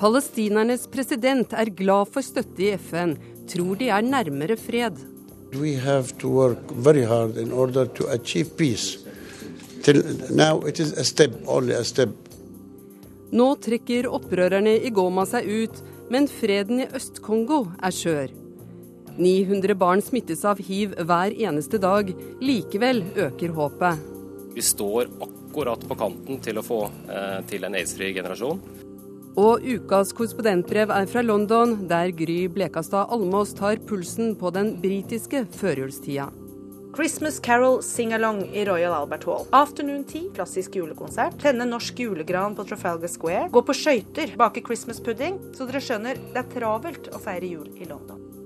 Palestinernes president er glad for støtte i FN, tror de er nærmere fred. We have to work very hard in order to achieve peace. Till now it is a step, only a step. Nå trekker opprørerne i Goma seg ut, men freden i Øst-Kongo er skjør. 900 barn smittes av hiv hver eneste dag. Likevel øker håpet. Vi står akkurat på kanten til å få eh, til en aids-fri generasjon. Og ukas korrespondentbrev er fra London, der Gry Blekastad Almås tar pulsen på den britiske førjulstida. Christmas Carol sing-along i Royal Albert Hall. Afternoon Tea, klassisk julekonsert. Tenne norsk julegran på Trafalgar Square. Gå på skøyter, bake Christmas pudding. Så dere skjønner, det er travelt å feire jul i London.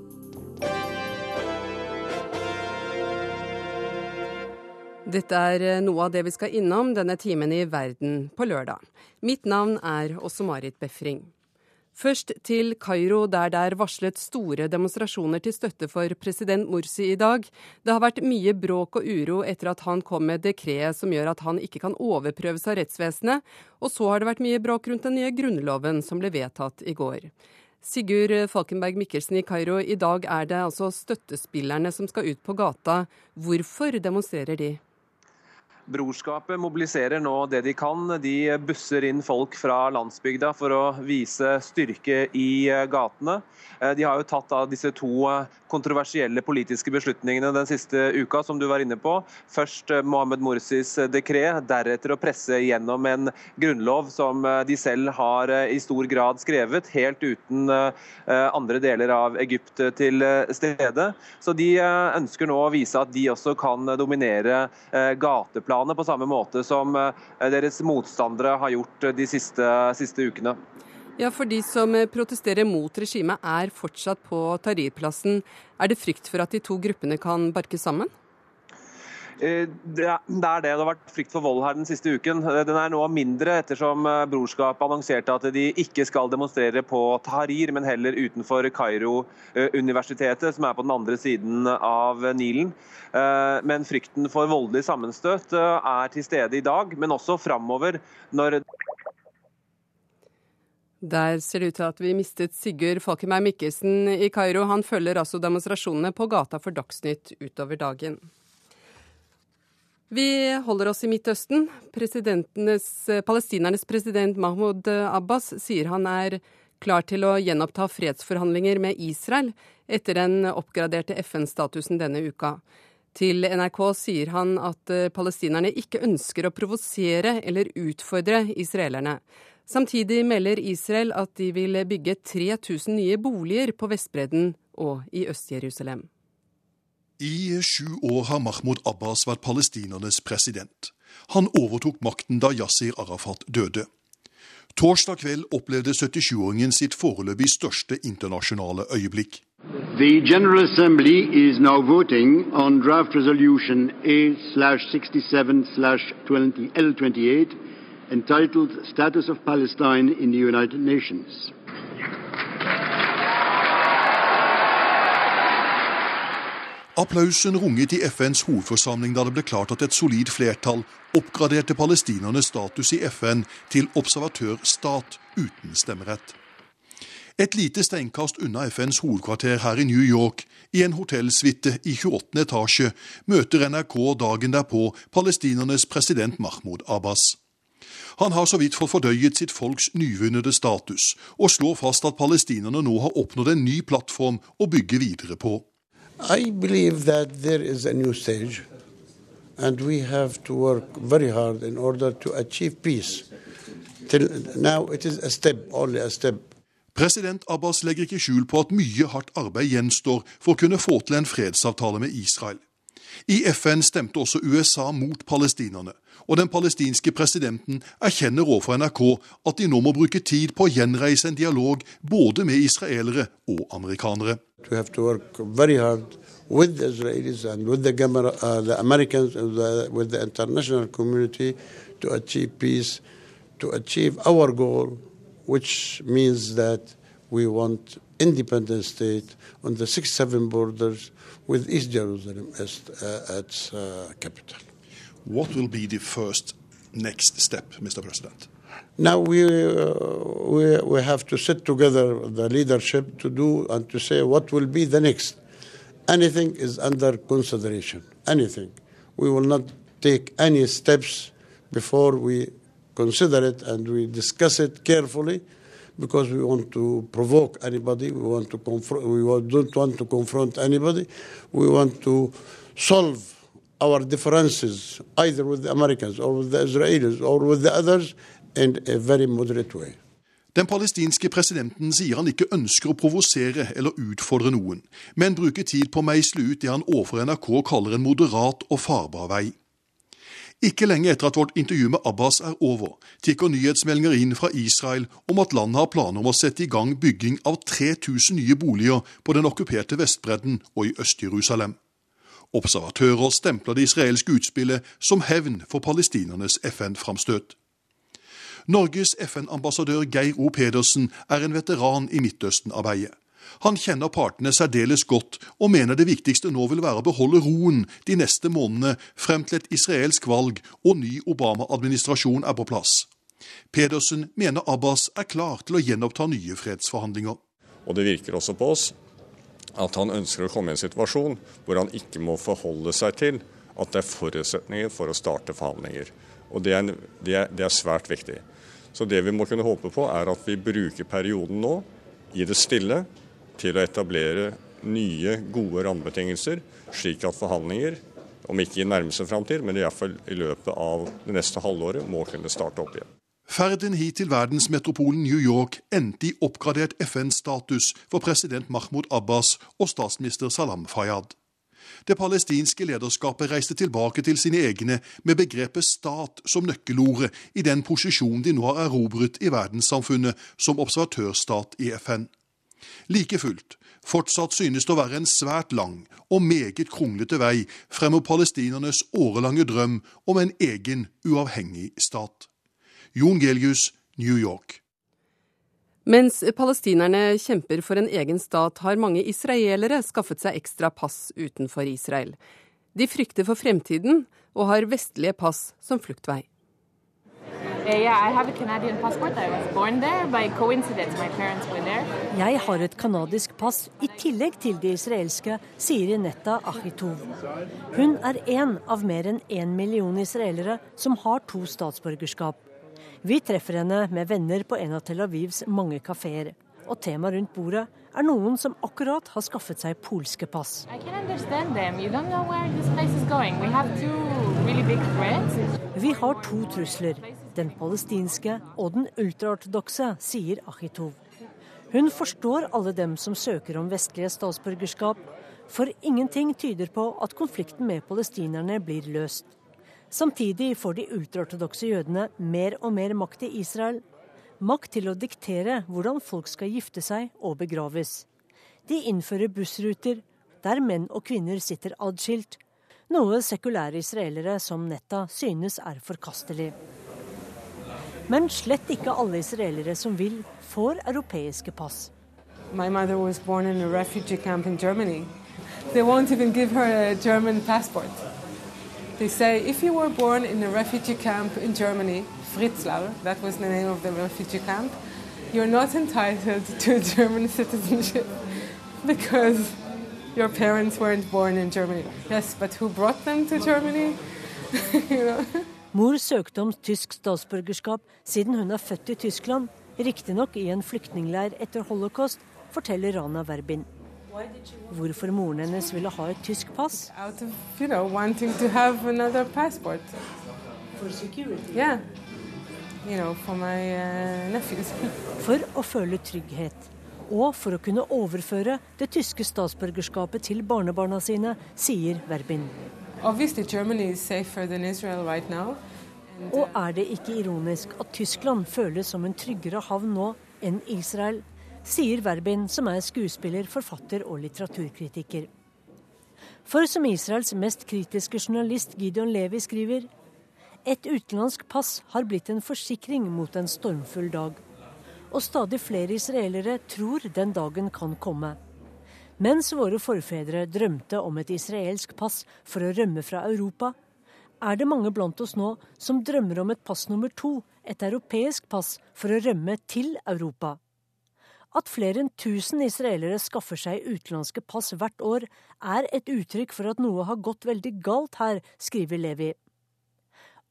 Dette er eh, noe av det vi skal innom denne timen i Verden på lørdag. Mitt navn er også Marit Befring. Først til Kairo, der det er varslet store demonstrasjoner til støtte for president Morsi i dag. Det har vært mye bråk og uro etter at han kom med dekretet som gjør at han ikke kan overprøves av rettsvesenet, og så har det vært mye bråk rundt den nye grunnloven som ble vedtatt i går. Sigurd Falkenberg Mikkelsen i Kairo, i dag er det altså støttespillerne som skal ut på gata. Hvorfor demonstrerer de? Brorskapet mobiliserer nå det de kan. De busser inn folk fra landsbygda for å vise styrke i eh, gatene. Eh, de har jo tatt av disse to eh, kontroversielle politiske beslutningene den siste uka, som du var inne på. Først Mohammed Morsis dekret, deretter å presse gjennom en grunnlov som de selv har i stor grad skrevet, helt uten andre deler av Egypt til stede. Så de ønsker nå å vise at de også kan dominere gateplanen planet på samme måte som eh, deres motstandere har gjort de siste, siste ukene. Ja, For de som protesterer mot regimet er fortsatt på Tahrir-plassen. Er det frykt for at de to gruppene kan barke sammen? Eh, det er det. Det har vært frykt for vold her den siste uken. Eh, den er noe mindre ettersom eh, Brorskapet annonserte at de ikke skal demonstrere på Tahrir, men heller utenfor Kairo-universitetet, som er på den andre siden av Nilen. Men frykten for voldelig sammenstøt er til stede i dag, men også framover når der ser det ut til at vi mistet Sigurd Falkenberg Mikkelsen i Kairo. Han følger altså demonstrasjonene på gata for Dagsnytt utover dagen. Vi holder oss i Midtøsten. Palestinernes president Mahmoud Abbas sier han er klar til å gjenoppta fredsforhandlinger med Israel etter den oppgraderte FN-statusen denne uka. Til NRK sier han at palestinerne ikke ønsker å provosere eller utfordre israelerne. Samtidig melder Israel at de vil bygge 3000 nye boliger på Vestbredden og i Øst-Jerusalem. I sju år har Mahmoud Abbas vært palestinernes president. Han overtok makten da Yasir Arafat døde. Torsdag kveld opplevde 77-åringen sitt foreløpig største internasjonale øyeblikk. The General Assembly is now voting on draft resolution A-67-L28 entitled Status of Palestine in the United Nations. Applausen runget i FNs hovedforsamling da det ble klart at et solid flertall oppgraderte palestinernes status i FN til observatørstat uten stemmerett. Et lite steinkast unna FNs hovedkvarter her i New York, i en hotellsuite i 28. etasje, møter NRK dagen derpå palestinernes president Mahmoud Abbas. Han har så vidt fått fordøyet sitt folks nyvunnede status, og slår fast at palestinerne nå har oppnådd en ny plattform å bygge videre på. I believe that there is a new stage, and we have to work very hard in order to achieve peace. Till now, it is a step, only a step. President Abbas legger ikke skjul på at mye hardt arbeid gjenstår for å kunne få til en fredsavtale med Israel. I FN stemte også USA mot palestinerne, og den palestinske presidenten erkjenner overfor NRK at de nå må bruke tid på å gjenreise en dialog både med israelere og amerikanere. With the Israelis and with the, uh, the Americans and the, with the international community to achieve peace, to achieve our goal, which means that we want independent state on the 6-7 borders with East Jerusalem as uh, its uh, capital. What will be the first next step, Mr. President? Now we, uh, we, we have to sit together, the leadership, to do and to say what will be the next. Anything is under consideration. Anything. We will not take any steps before we consider it and we discuss it carefully because we want to provoke anybody. We want to confront. We don't want to confront anybody. We want to solve our differences either with the Americans or with the Israelis or with the others in a very moderate way. Den palestinske presidenten sier han ikke ønsker å provosere eller utfordre noen, men bruker tid på å meisle ut det han overfor NRK kaller en moderat og farbar vei. Ikke lenge etter at vårt intervju med Abbas er over, tikker nyhetsmeldinger inn fra Israel om at landet har planer om å sette i gang bygging av 3000 nye boliger på den okkuperte Vestbredden og i Øst-Jerusalem. Observatører stempler det israelske utspillet som hevn for palestinernes FN-framstøt. Norges FN-ambassadør Geir O. Pedersen er en veteran i Midtøsten-arbeidet. Han kjenner partene særdeles godt, og mener det viktigste nå vil være å beholde roen de neste månedene frem til et israelsk valg og ny Obama-administrasjon er på plass. Pedersen mener Abbas er klar til å gjenoppta nye fredsforhandlinger. Og Det virker også på oss at han ønsker å komme i en situasjon hvor han ikke må forholde seg til at det er forutsetninger for å starte forhandlinger. Og det er, det er, det er svært viktig. Så det vi må kunne håpe på, er at vi bruker perioden nå i det stille til å etablere nye, gode rammebetingelser, slik at forhandlinger, om ikke i nærmeste framtid, men iallfall i løpet av det neste halvåret, må kunne starte opp igjen. Ferden hit til verdensmetropolen New York endte i oppgradert FN-status for president Mahmoud Abbas og statsminister Salam Fayyad. Det palestinske lederskapet reiste tilbake til sine egne med begrepet stat som nøkkelordet i den posisjonen de nå har erobret i verdenssamfunnet som observatørstat i FN. Like fullt, fortsatt synes det å være en svært lang og meget kronglete vei frem mot palestinernes årelange drøm om en egen, uavhengig stat. Jon Gelius, New York. Mens palestinerne kjemper for en egen stat, har mange israelere skaffet seg ekstra pass utenfor Israel. De frykter for fremtiden og har vestlige pass som fluktvei. Eh, Jeg har et canadisk pass i tillegg til det israelske, sier Netta Achitov. Hun er én av mer enn én million israelere som har to statsborgerskap. Vi treffer henne med venner på en av Tel Avivs mange kafeer. Og temaet rundt bordet er noen som akkurat har skaffet seg polske pass. Vi har to trusler, den palestinske og den ultraortodokse, sier Achitov. Hun forstår alle dem som søker om vestlige statsborgerskap, for ingenting tyder på at konflikten med palestinerne blir løst. Samtidig får de ultraortodokse jødene mer og mer makt i Israel, makt til å diktere hvordan folk skal gifte seg og begraves. De innfører bussruter der menn og kvinner sitter adskilt, noe sekulære israelere som Netta synes er forkastelig. Men slett ikke alle israelere som vil, får europeiske pass. My mother was born in a refugee camp in Germany. They won't even give her a German passport. They say if you were born in a refugee camp in Germany, Fritzlar, that was the name of the refugee camp, you're not entitled to German citizenship because your parents weren't born in Germany. Yes, but who brought them to Germany? you know? Mor søkte om tysk statsborgerskap siden hun er født i Tyskland, riktignok i en flyktningleir etter holocaust, forteller Rana Verbin. Hvorfor moren hennes ville ha et tysk pass? Of, you know, For security? Yeah you know, for my nephews. for å føle trygghet. Og for å kunne overføre det tyske statsborgerskapet til barnebarna sine, sier Verbin. Right now, og er det ikke ironisk at Tyskland føles som en tryggere havn nå enn Israel, sier Verbin, som er skuespiller, forfatter og litteraturkritiker. For som Israels mest kritiske journalist Gideon Levi skriver, et utenlandsk pass har blitt en forsikring mot en stormfull dag. Og stadig flere israelere tror den dagen kan komme. Mens våre forfedre drømte om et israelsk pass for å rømme fra Europa, er det mange blant oss nå som drømmer om et pass nummer to, et europeisk pass, for å rømme til Europa. At flere enn 1000 israelere skaffer seg utenlandske pass hvert år, er et uttrykk for at noe har gått veldig galt her, skriver Levi.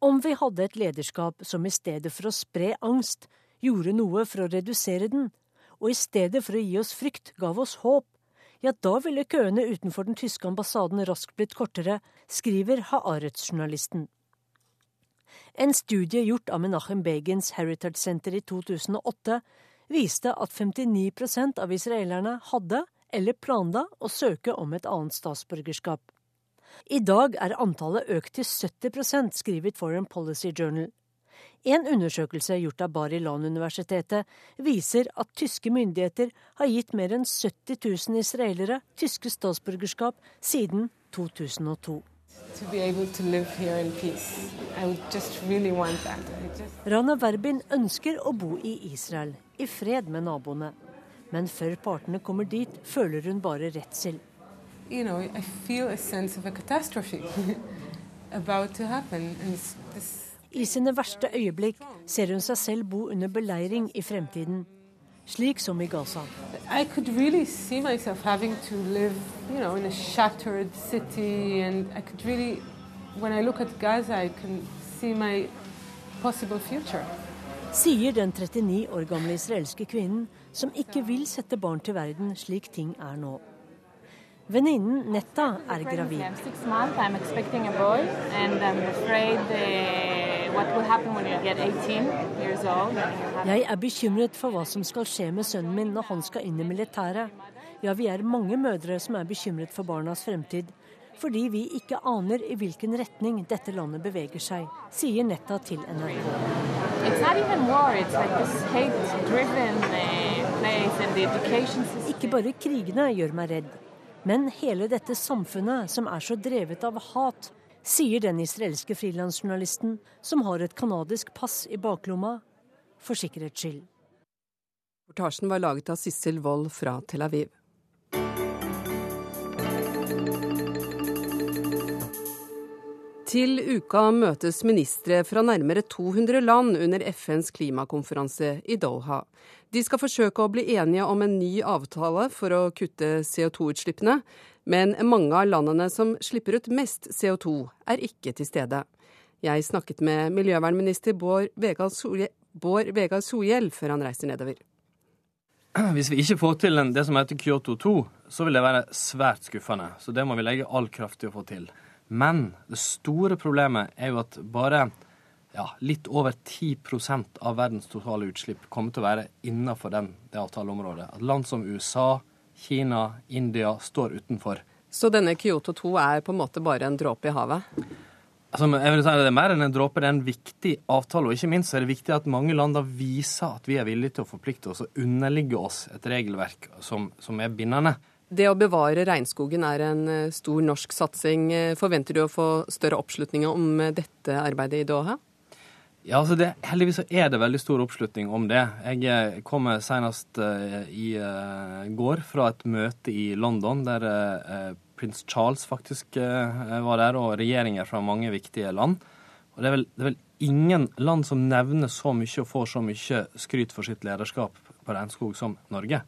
Om vi hadde et lederskap som i stedet for å spre angst, gjorde noe for å redusere den, og i stedet for å gi oss frykt gav oss håp, ja, da ville køene utenfor den tyske ambassaden raskt blitt kortere, skriver Haaretz-journalisten. En studie gjort av Menachem Begins Heritage Center i 2008 viste at 59% av israelerne hadde eller planla å søke om et annet statsborgerskap. I dag er antallet økt til 70% skriver Foreign Policy Journal. En undersøkelse gjort av Bar Ilan-universitetet viser at tyske myndigheter har gitt mer enn 70 000 israelere tyske statsborgerskap siden 2002. Rana Verbin ønsker å bo i Israel, i fred med naboene. Men før partene kommer dit, føler hun bare redsel. You know, I feel a sense of a catastrophe about to happen. And this i sine verste øyeblikk ser hun seg selv bo under beleiring i fremtiden, slik som i Gaza. Really see myself having to live, you know, in a shattered city, and I could really, when I look at Gaza, I can see my possible future. Sier den 39 år gamle israelske kvinnen som ikke vil sette barn til verden slik ting er nå. Venninnen Netta er gravid. Jeg er bekymret for hva som skal skje med sønnen min når han skal inn i militæret. Ja, vi er mange mødre som er bekymret for barnas fremtid. Fordi vi ikke aner i hvilken retning dette landet beveger seg, sier Netta til NRK. Uh, ikke bare krigene gjør meg redd, men hele dette samfunnet som er så drevet av hat, sier den israelske frilansjournalisten som har et canadisk pass i baklomma, for sikkerhets skyld. Reportasjen var laget av Sissel Wold fra Tel Aviv. Til uka møtes ministre fra nærmere 200 land under FNs klimakonferanse i Doha. De skal forsøke å bli enige om en ny avtale for å kutte CO2-utslippene, men mange av landene som slipper ut mest CO2, er ikke til stede. Jeg snakket med miljøvernminister Bård Vegar Solhjell før han reiser nedover. Hvis vi ikke får til det som heter Kyoto 2, så vil det være svært skuffende. Så det må vi legge all kraft til å få til. Men det store problemet er jo at bare ja, litt over 10% av verdens totale utslipp kommer til å være innenfor den, det avtaleområdet. At land som USA, Kina, India står utenfor. Så denne Kyoto 2 er på en måte bare en dråpe i havet? Altså, jeg vil si Det er mer enn en dråpe, det er en viktig avtale. Og ikke minst er det viktig at mange land da viser at vi er villige til å forplikte oss og underligge oss et regelverk som, som er bindende. Det å bevare regnskogen er en eh, stor norsk satsing. Forventer du å få større oppslutning om dette arbeidet i Doha? Ja, altså det, Heldigvis er det veldig stor oppslutning om det. Jeg eh, kom senest i går fra et møte i London der prins Charles faktisk var der, og regjeringer fra mange viktige land. Og det er, vel, det er, vel, ingen land som nevner så mye og får så mye skryt for sitt lederskap på regnskog som Norge.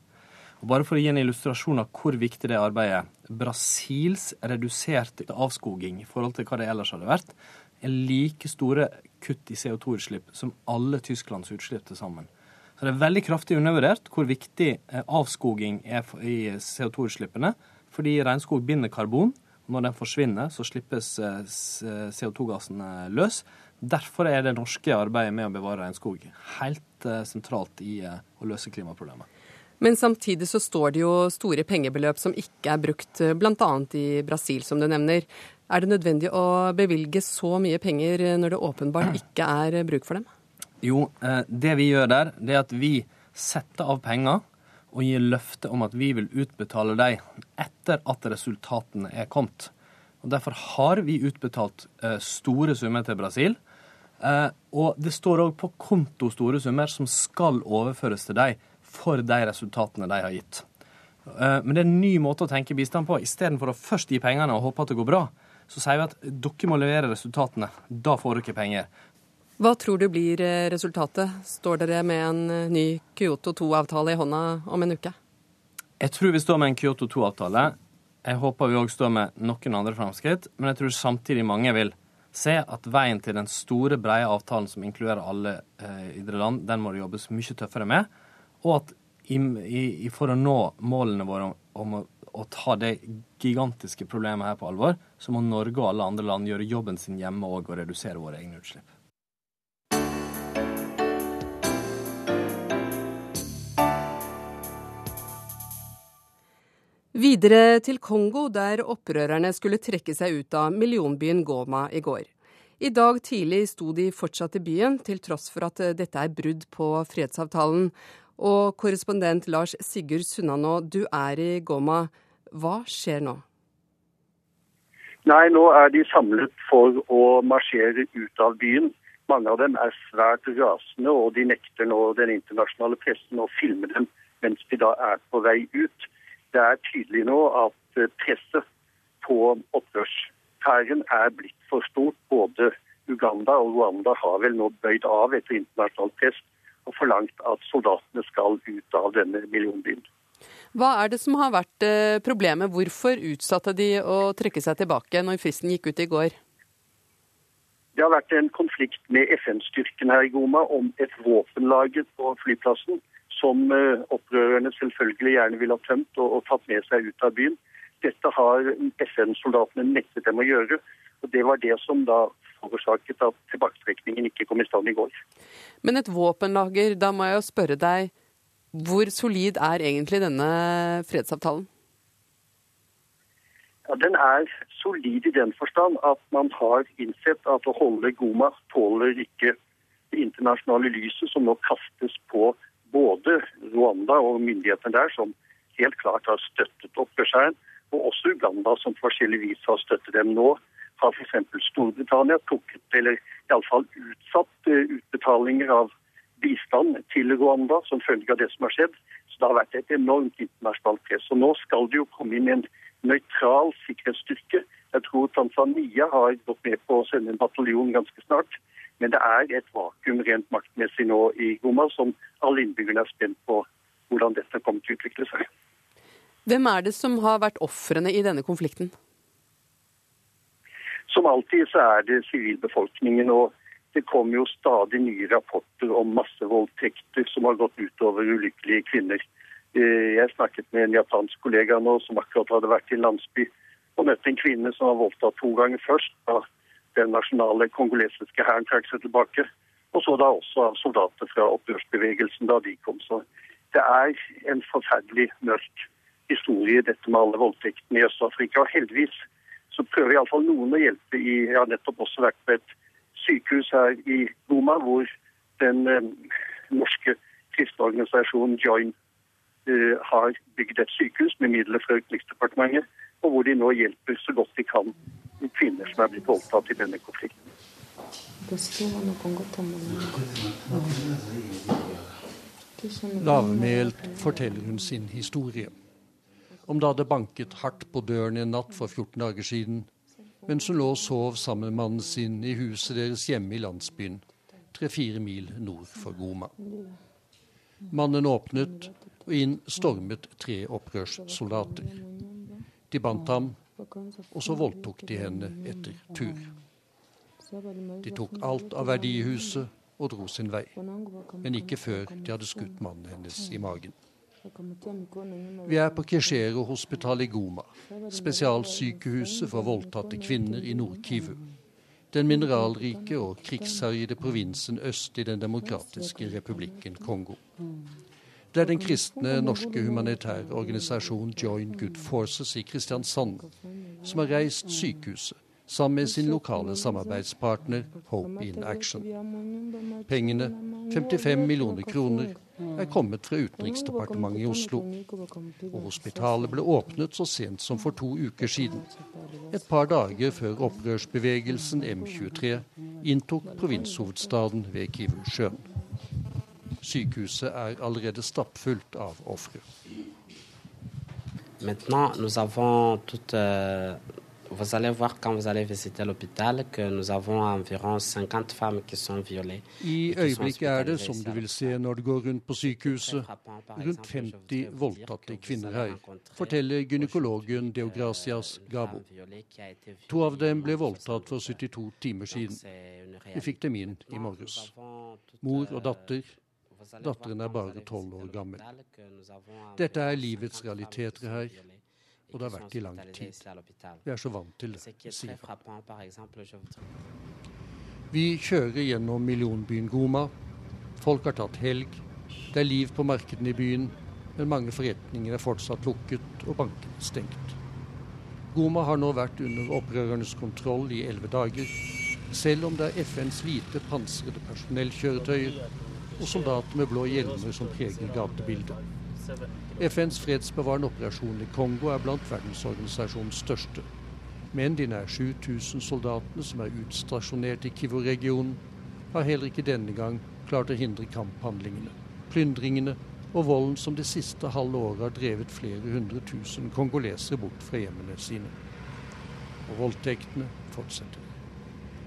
Og bare for å gi en illustrasjon av hvor viktig det arbeidet er. Brasils reduserte avskoging i forhold til hva det ellers hadde vært, er like store kutt i CO2-utslipp som alle Tysklands utslipp til sammen. Så det er veldig kraftig undervurdert hvor viktig eh, avskoging er i CO2-utslippene. Fordi regnskog binder karbon. og Når den forsvinner, så slippes eh, CO2-gassene løs. Derfor er det norske arbeidet med å bevare regnskog helt eh, sentralt i å løse klimaproblemet. Men samtidig så står det jo store pengebeløp som ikke er brukt, bl.a. i Brasil, som du nevner. Er det nødvendig å bevilge så mye penger når det åpenbart ikke er bruk for dem? Jo, eh, det vi gjør der, det er at vi setter av penger og gir løfte om at vi vil utbetale dem etter at resultatene er kommet. Og Derfor har vi utbetalt eh, store summer til Brasil. Eh, og det står òg på konto store summer som skal overføres til dem for de resultatene de har gitt. Men det er en ny måte å tenke bistand på. Istedenfor å først gi pengene og håpe at det går bra, så sier vi at dere må levere resultatene. Da får dere penger. Hva tror du blir eh, resultatet? Står dere med en eh, ny Kyoto 2-avtale i hånda om en uke? Jeg tror vi står med en Kyoto 2-avtale. Jeg håper vi òg står med noen andre framskritt, men jeg tror samtidig mange vil se at veien til den store, brede avtalen som inkluderer alle eh, idrettsland, land, den må det jobbes mye tøffere med. Og at i, i, for å nå målene våre om, om å, å, ta det gigantiske problemet her på alvor, så må Norge og alle andre land gjøre jobben sin hjemme òg og redusere våre egne utslipp. Videre til Kongo, der opprørerne skulle trekke seg ut av millionbyen Goma i går. I dag tidlig sto de fortsatt i byen, til tross for at dette er brudd på fredsavtalen. Og korrespondent Lars Sigurd Sunnanå, du er i Goma. Hva skjer nå? Nei, nå er de samlet for å marsjere ut av byen. Mange av dem er svært rasende, og de nekter nå den internasjonale pressen å filme dem mens de da er på vei ut det er tydelig nå at eh, presset på opprørshæren er blitt for stort. Både Uganda og Rwanda har vel nå bøyd av etter internasjonalt press og forlangt at soldatene skal ut av denne millionbyen. Hva er det som har vært eh, problemet? Hvorfor utsatte de å trekke seg tilbake når fristen gikk ut i går? Det har vært en konflikt med FN-styrken her i Goma om et våpenlager på flyplassen som eh, opprørerne selvfølgelig gjerne ville ha tømt og, og, tatt med seg ut av byen. Dette har FN-soldatene nektet dem å gjøre. og Det var det som da forårsaket at tilbaketrekningen ikke kom i stand i går. Men et våpenlager, da må jeg jo spørre deg, hvor solid er egentlig denne fredsavtalen? Ja, Den er solid i den forstand at man har innsett at å holde Goma tåler ikke det internasjonale lyset som nå kastes på både Rwanda og myndighetene der, som helt klart har støttet opprørshæren, og også Uganda, som forskjelligvis har støttet dem nå, har f.eks. Storbritannia trukket, eller iallfall utsatt eh, utbetalinger av bistand til Rwanda som følge av det som har skjedd. Så det har vært et enormt internasjonalt press. Og nå skal det jo komme inn en nøytral sikkerhetsstyrke. Jeg tror Tanzania har gått med på å sende en bataljon ganske snart. Men det er et vakuum rent maktmessig nå i Goma som alle innbyggerne er spent på hvordan dette kommer til å utvikle seg. Hvem er det som har vært ofrene i denne konflikten? Som alltid så er det sivilbefolkningen. og Det kommer jo stadig nye rapporter om massevoldtekter som har gått utover ulykkelige kvinner. Eh, jeg snakket med en japansk kollega nå som akkurat hadde vært i en landsby og møtte en kvinne som var voldtatt to ganger først. Da den nasjonale kongolesiske hæren trakk seg tilbake. Og så da også av soldater fra opprørsbevegelsen da de kom. Så det er en forferdelig mørk historie, dette med alle voldtektene i Øst-Afrika. Og heldigvis så prøver iallfall noen å hjelpe i Jeg har nettopp også vært på et sykehus her i Goma, hvor den eh, norske kristne organisasjonen Join eh, har bygd et sykehus med midler fra Utenriksdepartementet, og hvor de nå hjelper så godt de kan kvinner som er blitt voldtatt i denne konflikten. Lavmælt forteller hun sin historie. Om det hadde banket hardt på døren en natt for 14 dager siden, mens hun lå og sov sammen med mannen sin i huset deres hjemme i landsbyen, tre-fire mil nord for Goma. Mannen åpnet, og inn stormet tre opprørssoldater. De bandt ham og så voldtok de henne etter tur. De tok alt av verdi i huset og dro sin vei, men ikke før de hadde skutt mannen hennes i magen. Vi er på Keshero hospital i Goma, spesialsykehuset for voldtatte kvinner i Nord-Kivu. Den mineralrike og krigsherjede provinsen øst i Den demokratiske republikken Kongo. Det er den kristne norske humanitære organisasjonen Join Good Forces i Kristiansand som har reist sykehuset sammen med sin lokale samarbeidspartner Hope in Action. Pengene, 55 millioner kroner, er kommet fra Utenriksdepartementet i Oslo. Og hospitalet ble åpnet så sent som for to uker siden. Et par dager før opprørsbevegelsen M23 inntok provinshovedstaden ved Kivusjøen. Sykehuset er allerede stappfullt av ofre. Maintenant, nous avons toute euh, Vous allez voir quand vous allez visiter l'hôpital que nous avons environ 50 femmes qui sont violées. I øyeblikket er det, som du vil se når du går rundt på sykehuset, rundt 50 voldtatte kvinner her, forteller gynekologen Deogracias Gabo. To av dem ble voldtatt for 72 timer siden. Vi fikk dem inn i morges. Mor og datter. Datteren er bare tolv år gammel. Dette er livets realiteter her og det har vært i lang tid. Vi er så vant til det, sier han. Vi kjører gjennom millionbyen Goma. Folk har tatt helg. Det er liv på markedene i byen, men mange forretninger er fortsatt lukket og bankene stengt. Goma har nå vært under opprørernes kontroll i elleve dager, selv om det er FNs hvite pansrede personellkjøretøyer og soldater med blå hjelmer som preger gatebildet. FNs fredsbevarende operasjon i Kongo er blant verdensorganisasjonens største. Men de nær 7000 soldatene som er utstasjonert i Kivu-regionen, har heller ikke denne gang klart å hindre kamphandlingene, plyndringene og volden som det siste halve året har drevet flere hundre tusen kongolesere bort fra hjemmene sine. Og voldtektene fortsetter.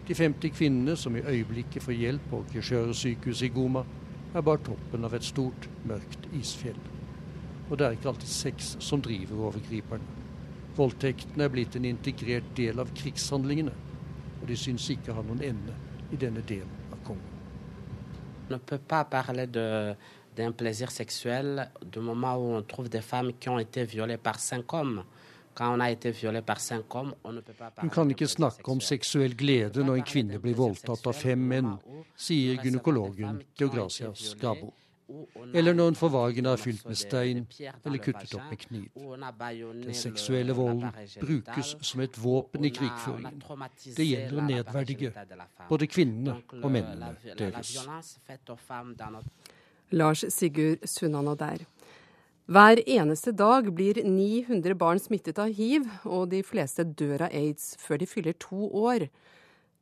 De 50 kvinnene som i øyeblikket får hjelp på Kishøre sykehus i Goma, er bare toppen av et stort, mørkt isfjell. Og det er ikke alltid sex som driver overgriperen. Voldtektene er blitt en integrert del av krigshandlingene, og de syns ikke har noen ende i denne delen av Kongo. On peut pas parler de, d'un plaisir sexuel du moment où on trouve des femmes qui ont été violées par cinq hommes. Hun kan ikke snakke om seksuell glede når en kvinne blir voldtatt av fem menn, sier gynekologen Deogracias Gabo eller når en får vagina fylt med stein eller kuttet opp med kniv. Den seksuelle volden brukes som et våpen i krigføringen. Det gjelder å nedverdige både kvinnene og mennene deres. Lars Sigurd Sunnanå der. Hver eneste dag blir 900 barn smittet av hiv, og de fleste dør av aids før de fyller to år.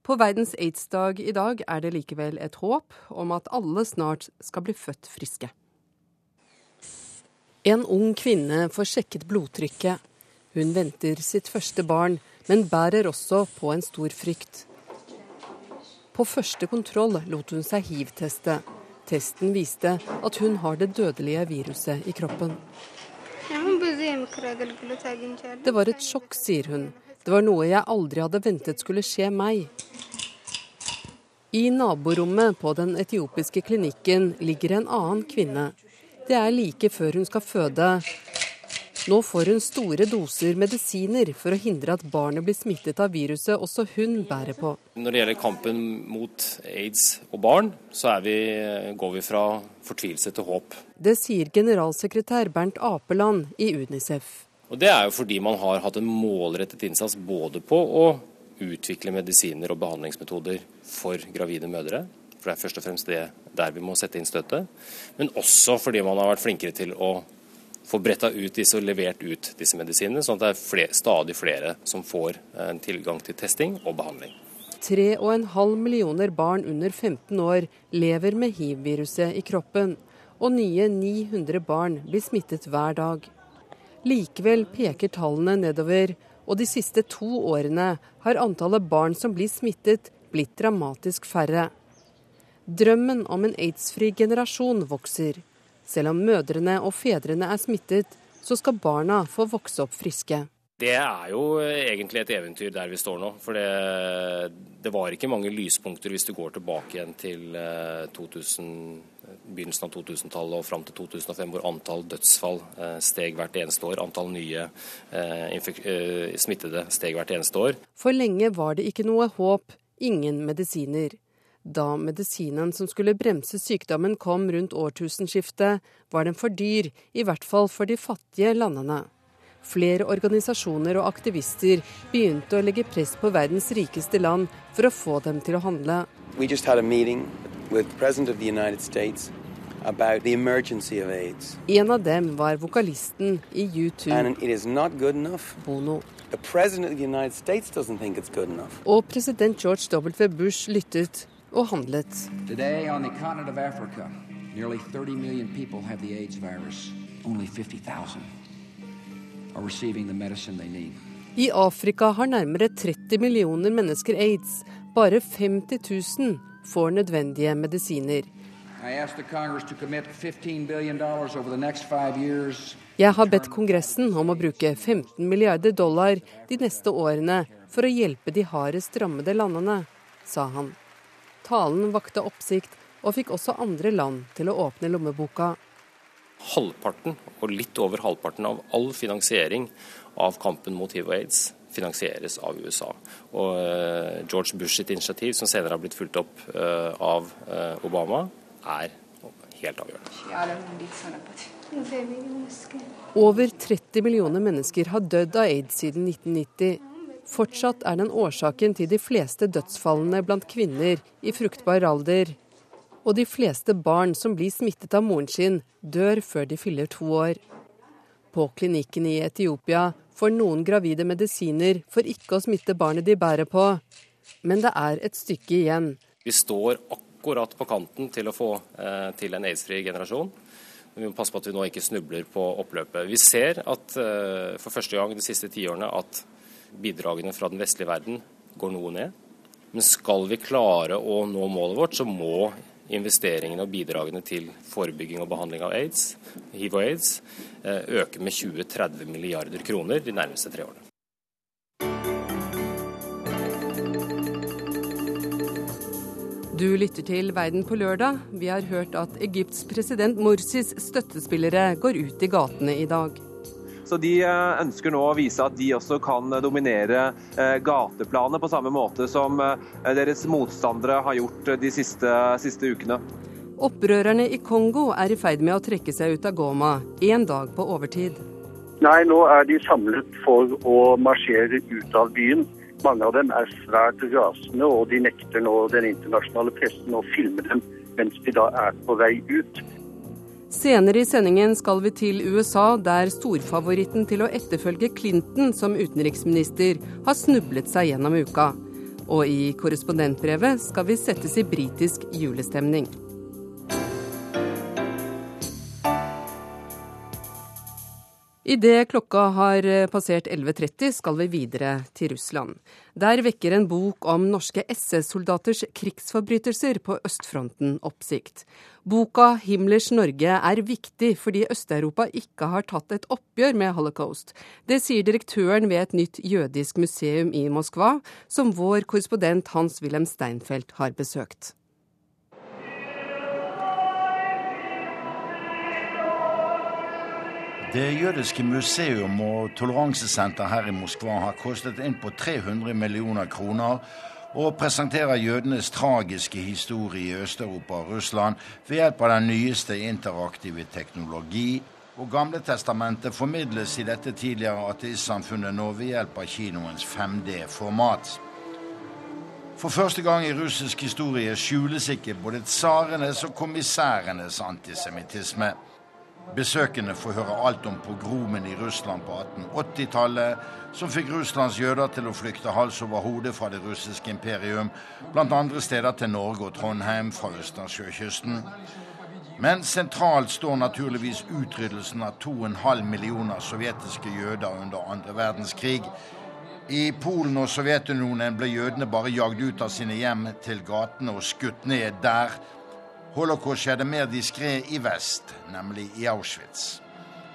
På verdens aids-dag i dag er det likevel et håp om at alle snart skal bli født friske. En ung kvinne får sjekket blodtrykket. Hun venter sitt første barn, men bærer også på en stor frykt. På første kontroll lot hun seg hiv-teste. Testen viste at hun har det dødelige viruset i kroppen. Det var et sjokk, sier hun. Det var noe jeg aldri hadde ventet skulle skje meg. I naborommet på den etiopiske klinikken ligger en annen kvinne. Det er like før hun skal føde. Nå får hun store doser medisiner for å hindre at barnet blir smittet av viruset også hun bærer på. Når det gjelder kampen mot aids og barn, så vi, går vi fra fortvilelse til håp. Det sier generalsekretær Bernt Apeland i Unicef. Og Det er jo fordi man har hatt en målrettet innsats både på å utvikle medisiner og behandlingsmetoder for gravide mødre. For det er først og fremst det der vi må sette inn støtet. Men også fordi man har vært flinkere til å få bretta ut disse og levert ut disse medisinene, sånn at det er flere, stadig flere som får eh, tilgang til testing og behandling. 3,5 millioner barn under 15 år lever med hiv-viruset i kroppen, og nye 900 barn blir smittet hver dag. Likevel peker tallene nedover, og de siste to årene har antallet barn som blir smittet, blitt dramatisk færre. Drømmen om en aids-fri generasjon vokser. Selv om mødrene og fedrene er smittet, så skal barna få vokse opp friske. Det er jo egentlig et eventyr der vi står nå. For det, det var ikke mange lyspunkter hvis du går tilbake igjen til 2000, eh, begynnelsen av 2000-tallet og fram til 2005, hvor antall dødsfall eh, steg hvert eneste år. Antall nye eh, smittede steg hvert eneste år. For lenge var det ikke noe håp, ingen medisiner. Da medisinen som skulle bremse sykdommen kom rundt årtusenskiftet, var den for dyr, i hvert fall for de fattige landene. Flere organisasjoner og aktivister begynte å legge press på verdens rikeste land for å få dem til å handle. En av dem var vokalisten i U2, Bono. Og president George W. Bush lyttet og handlet. Today on the continent of Africa, nearly 30 million people have AIDS virus. Only 50,000 are receiving the medicine they need. I Afrika har nærmere 30 millioner mennesker aids. Bare 50 000 får nødvendige medisiner. Jeg har bedt Kongressen om å bruke 15 milliarder dollar de neste årene for å hjelpe de hardest rammede landene, sa han. Talen vakte oppsikt og fikk også andre land til å åpne lommeboka. Halvparten, og litt over halvparten av all finansiering av kampen mot hiv og aids finansieres av USA. Og eh, George Bush sitt initiativ, som senere har blitt fulgt opp eh, av eh, Obama, er helt avgjørende. Over 30 millioner mennesker har dødd av aids siden 1990. Fortsatt er den årsaken til de fleste dødsfallene blant kvinner i fruktbar alder. Og de fleste barn som blir smittet av moren sin, dør før de fyller to år. På klinikken i Etiopia får noen gravide medisiner for ikke å smitte barnet de bærer på. Men det er et stykke igjen. Vi står akkurat på kanten til å få eh, til en aids-fri generasjon. Vi må passe på at vi nå ikke snubler på oppløpet. Vi ser at eh, for første gang de siste tiårene at bidragene fra den vestlige verden går noe ned. Men skal vi klare å nå målet vårt, så må investeringene og bidragene til forebygging og behandling av aids, hiv og aids eh, øke med 20-30 milliarder kroner de nærmeste tre årene. Du lytter til Verden på lørdag. Vi har hørt at Egypts president Morsis støttespillere går ut i gatene i dag. Så De eh, ønsker nå å vise at de også kan dominere eh, gateplanet på samme måte som eh, deres motstandere har gjort de siste, siste ukene. Opprørerne i Kongo er i ferd med å trekke seg ut av Goma, én dag på overtid. Nei, nå er de samlet for å marsjere ut av byen. Mange av dem er svært rasende, og de nekter nå den internasjonale pressen å filme dem mens de da er på vei ut. Senere i sendingen skal vi til USA, der storfavoritten til å etterfølge Clinton som utenriksminister har snublet seg gjennom uka. Og i korrespondentbrevet skal vi settes i britisk julestemning. Idet klokka har eh, passert 11.30 skal vi videre til Russland. Der vekker en bok om norske SS-soldaters krigsforbrytelser på østfronten oppsikt. Boka 'Himmlers Norge' er viktig fordi Øst-Europa ikke har tatt et oppgjør med holocaust. Det sier direktøren ved et nytt jødisk museum i Moskva, som vår korrespondent Hans-Wilhelm Steinfeld har besøkt. Det jødiske museum og toleransesenter her i Moskva har kostet inn på 300 millioner kroner og presenterer jødenes tragiske historie i Øst-Europa og Russland ved hjelp av den nyeste interaktive teknologi. Og Gamle testamentet formidles i dette tidligere ateistsamfunnet nå ved hjelp av kinoens 5D-format. For første gang i russisk historie skjules ikke både tsarenes og kommissærenes antisemittisme. Besøkende får høre alt om pogromen i Russland på 1880-tallet, som fikk Russlands jøder til å flykte hals over hode fra det russiske imperium, blant andre steder til Norge og Trondheim fra Østersjøkysten. Men sentralt står naturligvis utryddelsen av 2,5 millioner sovjetiske jøder under andre verdenskrig. I Polen og Sovjetunionen ble jødene bare jagd ut av sine hjem til gatene og skutt ned der Holocaust skjedde mer diskré i vest, nemlig i Auschwitz.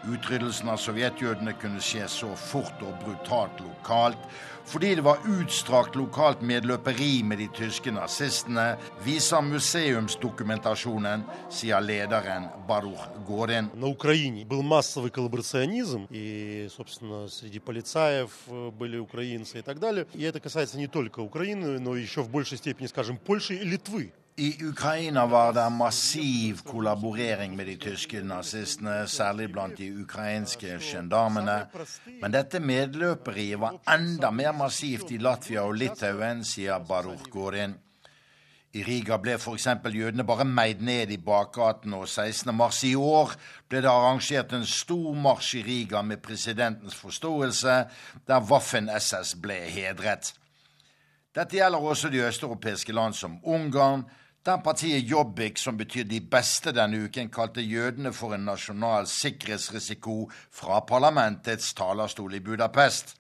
Utryddelsen av sovjetjødene kunne skje så fort og brutalt lokalt fordi det var utstrakt lokalt medløperi med de tyske nazistene, viser museumsdokumentasjonen, sier lederen Baruch Gorin. На Украине был массовый коллаборационизм, и, собственно, среди полицаев были украинцы и так далее. И это касается не только Украины, но еще в большей степени, скажем, Польши и Литвы. i Ukraina var det massiv kollaborering med de tyske nazistene, særlig blant de ukrainske gendarmene. Men dette medløperiet var enda mer massivt i Latvia og Litauen, sier Baruch Gorin. I Riga ble f.eks. jødene bare meid ned i bakgaten, og 16. mars i år ble det arrangert en stor marsj i Riga med presidentens forståelse, der Waffen-SS ble hedret. Dette gjelder også de østeuropeiske land som Ungarn, der partiet Jobbik, som betyr de beste denne uken, kalte jødene for en nasjonal sikkerhetsrisiko fra parlamentets talerstol i Budapest.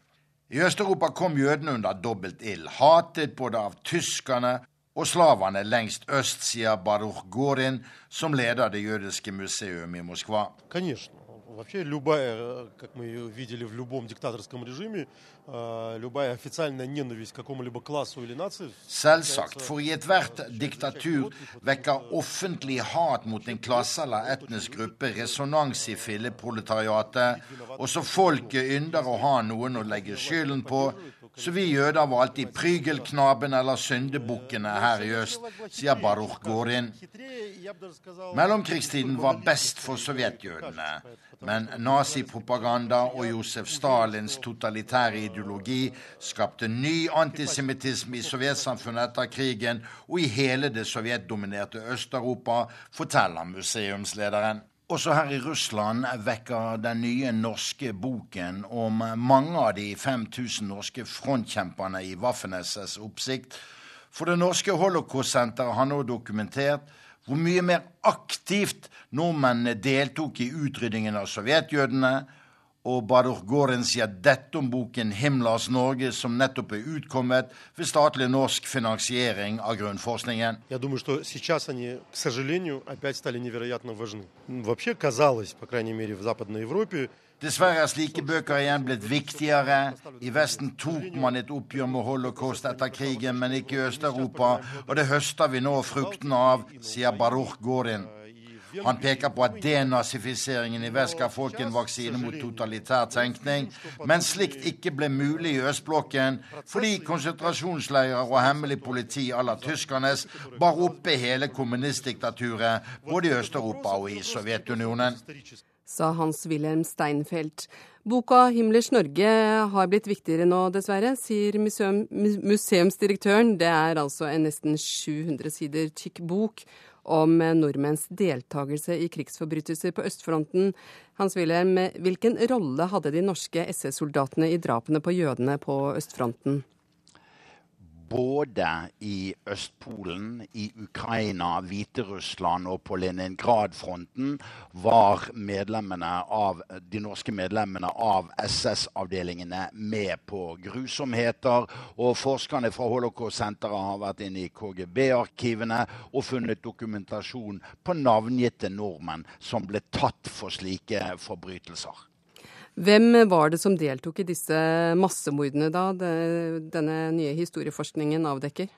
I Øst-Europa kom jødene under dobbelt ild, hatet både av tyskerne og slavene lengst øst, sier Baruch Gorin, som leder det jødiske museum i Moskva. Конечно. Вообще любая, как мы видели в любом диктаторском режиме, любая официальная ненависть к какому-либо классу или нации Selvsagt, for i ethvert diktatur vekker offentlig hat mot en klasse eller etnisk gruppe resonans i filleproletariatet, og så folket ynder å ha noen å legge skylden på, så vi jøder var alltid prygelknaben eller syndebukkene her i øst, sier Baruch Gorin. Mellomkrigstiden var best for sovjetjødene. Men nazipropaganda og Josef Stalins totalitære ideologi skapte ny antisemittisme i sovjetsamfunnet etter krigen og i hele det sovjetdominerte Øst-Europa, forteller museumslederen. Også her i Russland vekker den nye norske boken om mange av de 5000 norske frontkjemperne i Waffen-SS oppsikt. For det norske holocaust-senteret har nå dokumentert hvor mye mer aktivt nordmennene deltok i utryddingen av sovjetjødene Og Baruch Goren sier dette om boken 'Himmlers Norge', som nettopp er utkommet ved statlig norsk finansiering av grunnforskningen. Я думаю, что сейчас они, к сожалению, опять стали невероятно важны. Вообще казалось, по крайней мере, в Западной Европе, Dessverre er slike bøker igjen blitt viktigere. I Vesten tok man et oppgjør med holocaust etter krigen, men ikke i Øst-Europa. Og det høster vi nå fruktene av, sier Baruch Gorin. Han peker på at denazifiseringen i vest ga folk en vaksine mot totalitær tenkning, men slikt ikke ble mulig i østblokken fordi konsentrasjonsleirer og hemmelig politi à la tyskernes bar oppe hele kommunistdiktaturet både i Øst-Europa og i Sovjetunionen sa Hans-Wilhelm Steinfeld. Boka 'Himmlers Norge' har blitt viktigere nå, dessverre, sier museum, museumsdirektøren. Det er altså en nesten 700 sider tykk bok om nordmenns deltakelse i krigsforbrytelser på østfronten. Hans-Wilhelm, hvilken rolle hadde de norske SS-soldatene i drapene på jødene på østfronten? Både i Østpolen, i Ukraina, Hviterussland og på Leningrad-fronten var av, de norske medlemmene av SS-avdelingene med på grusomheter. Og forskerne fra Holocaust-senteret har vært inne i KGB-arkivene og funnet dokumentasjon på navngitte nordmenn som ble tatt for slike forbrytelser. Hvem var det som deltok i disse massemordene da denne nye historieforskningen avdekker?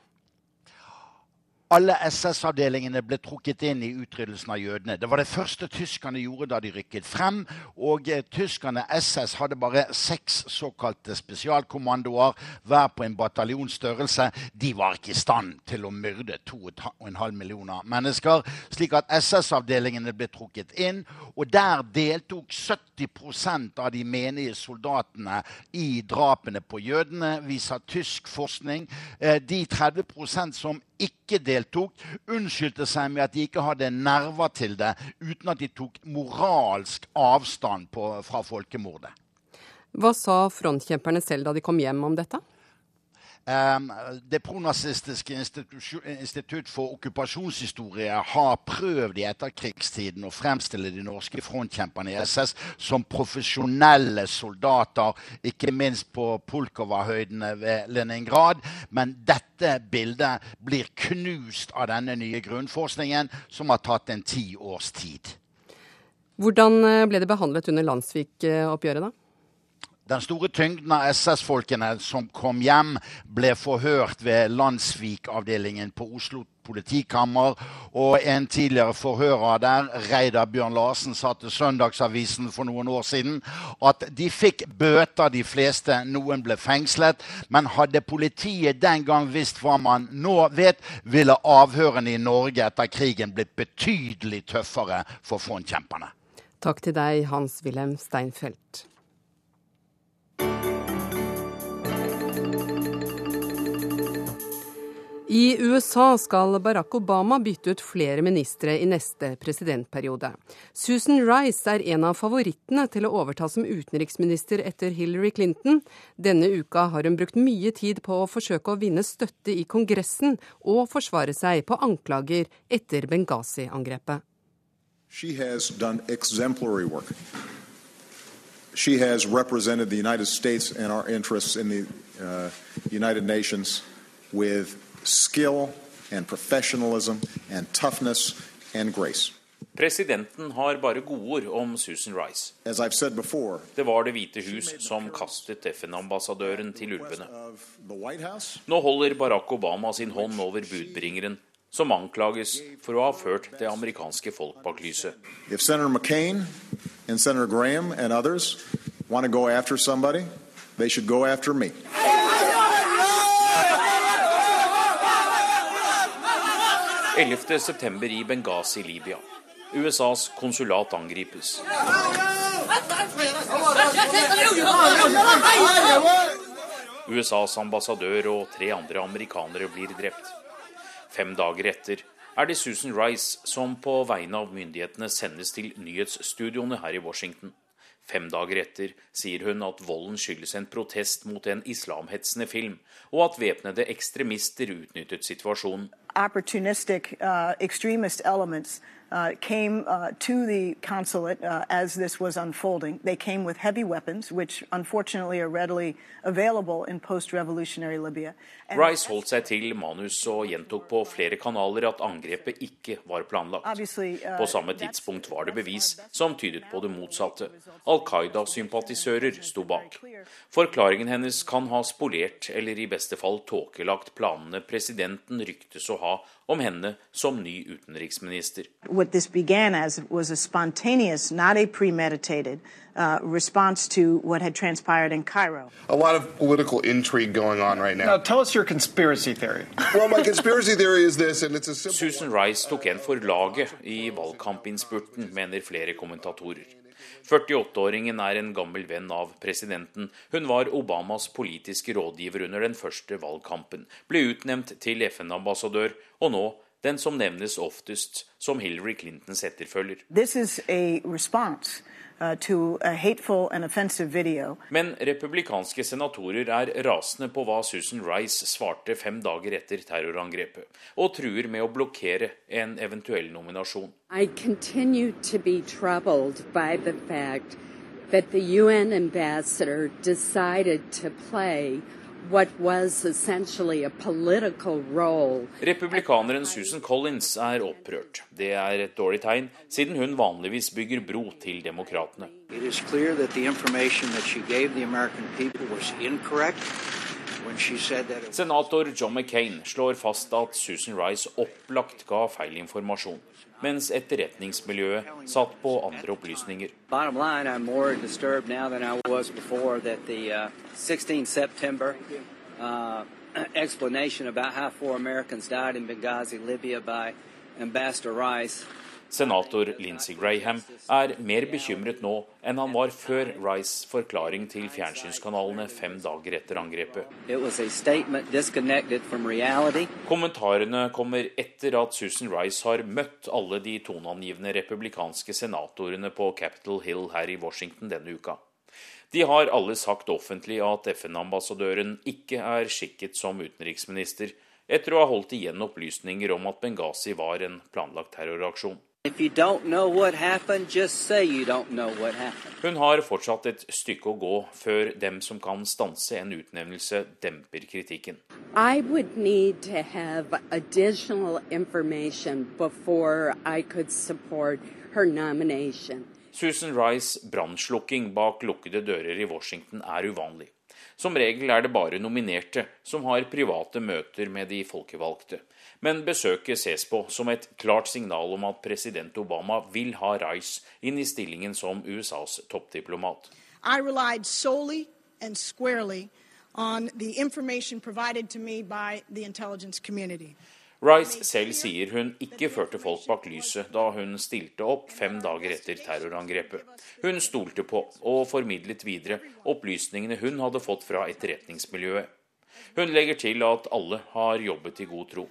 Alle SS-avdelingene ble trukket inn i utryddelsen av jødene. Det var det første tyskerne gjorde da de rykket frem. Og eh, tyskerne, SS, hadde bare seks såkalte spesialkommandoer, hver på en bataljonsstørrelse. De var ikke i stand til å myrde 2,5 millioner mennesker. Slik at SS-avdelingene ble trukket inn, og der deltok 70% av de menige soldatene i drapene på jødene, viser tysk forskning. Eh, de 30% som ikke deltok, unnskyldte seg med at de ikke hadde nerver til det, uten at de tok moralsk avstand på, fra folkemordet. Hva sa frontkjemperne selv da de kom hjem om dette? Um, det pronazistiske institutt for okkupasjonshistorie har prøvd i etterkrigstiden å fremstille de norske frontkjemperne i SS som profesjonelle soldater, ikke minst på Pulkova-høydene ved Leningrad. Men dette bildet blir knust av denne nye grunnforskningen, som har tatt en ti års tid. Hvordan eh, ble det behandlet under Landsvik-oppgjøret, da? Den store tyngden av SS-folkene som kom hjem, ble forhørt ved Landsvik-avdelingen på Oslo politikammer. Og en tidligere forhører der, Reidar Bjørn Larsen, sa til Søndagsavisen for noen år siden at de fikk bøter, de fleste. Noen ble fengslet. Men hadde politiet den gang visst hva man nå vet, ville avhørene i Norge etter krigen blitt betydelig tøffere for frontkjemperne. Takk til deg, Hans-Wilhelm Steinfeld. I USA skal Barack Obama bytte ut flere ministre i neste presidentperiode. Susan Rice er en av favorittene til å overta som utenriksminister etter Hillary Clinton. Denne uka har hun brukt mye tid på å forsøke å vinne støtte i Kongressen og forsvare seg på anklager etter Benghazi-angrepet. She has done exemplary work She has represented the United States and our interests in the uh, with skill and professionalism and toughness and grace. Presidenten har bare godord om Susan Rice. Before, det var Det hvite hus som kastet FN-ambassadøren til ulvene. Nå holder Barack Obama sin hånd over budbringeren, som anklages for å ha ført det amerikanske folk bak lyset. Senator McCain and Senator Graham and others want to go after somebody, they should go after me. 11. september i Benghazi, Libya. USAs konsulat angripes. USAs ambassadør og tre andre amerikanere blir drept. Fem dager etter er det Susan Rice som på vegne av myndighetene sendes til nyhetsstudioene her i Washington. Fem dager etter sier hun at volden skyldes en protest mot en islamhetsende film, og at væpnede ekstremister utnyttet situasjonen. Opportunistic uh, uh, came uh, to the consulate uh, as this was unfolding. They came with heavy weapons, which unfortunately are readily available in post-revolutionary Libya. And Rice holdt seg til manus og gjentok på flere kanaler at angrepet ikke var planlagt. uh, På samme tidspunkt var det bevis som tydet på det motsatte. Al Qaida-sympatisører sto bak. Forklaringen hennes kan ha spolert eller i beste fall tåkelagt planene presidenten ryktes å ha om henne som ny utenriksminister. What this began as was a spontaneous, not a premeditated, uh, response to what had transpired in Cairo. A lot of political intrigue going on right now. Now, tell us your conspiracy theory. well, my conspiracy theory is this, and it's a simple Susan Rice tok en for laget i valgkampinnspurten, mener flere kommentatorer. 48-åringen er en gammel venn av presidenten. Hun var Obamas politiske rådgiver under den første valgkampen, ble utnevnt til FN-ambassadør, og nå den som nevnes oftest som Hillary Clintons etterfølger. This is a response uh, to a hateful and video. Men republikanske senatorer er rasende på hva Susan Rice svarte fem dager etter terrorangrepet, og truer med å blokkere en eventuell nominasjon. I continue to be troubled by the fact that the UN ambassador decided to play what was essentially a political role. Republikaneren Susan Collins er opprørt. Det er et dårlig tegn, siden hun vanligvis bygger bro til demokratene. Senator John McCain slår fast at Susan Rice opplagt ga feil informasjon, mens etterretningsmiljøet satt på andre opplysninger. Bottom line, I'm more disturbed now than I was before that the uh, 16 September uh, explanation about how four Americans died in Benghazi, Libya by Ambassador Rice Senator Lindsey Graham er mer bekymret nå enn han var før Rice' forklaring til fjernsynskanalene fem dager etter angrepet. Kommentarene kommer etter at Susan Rice har møtt alle de toneangivende republikanske senatorene på Capitol Hill her i Washington denne uka. De har alle sagt offentlig at FN-ambassadøren ikke er skikket som utenriksminister, etter å ha holdt igjen opplysninger om at Benghazi var en planlagt terroraksjon. If you don't know what happened, just say you don't know what happened. Hun har fortsatt et stykke å gå før dem som kan stanse en utnevnelse, demper kritikken. I would need to have additional information before I could support her nomination. Susan Rice' brannslukking bak lukkede dører i Washington er uvanlig. Som regel er det bare nominerte som har private møter med de folkevalgte. Men besøket ses på som et klart signal om at president Obama vil ha Rice inn i stillingen som USAs toppdiplomat. I relied solely and squarely on the information provided to me by the intelligence community. Rice selv sier hun ikke førte folk bak lyset da hun stilte opp fem dager etter terrorangrepet. Hun stolte på og formidlet videre opplysningene hun hadde fått fra etterretningsmiljøet. Hun legger til at alle har jobbet i god tro.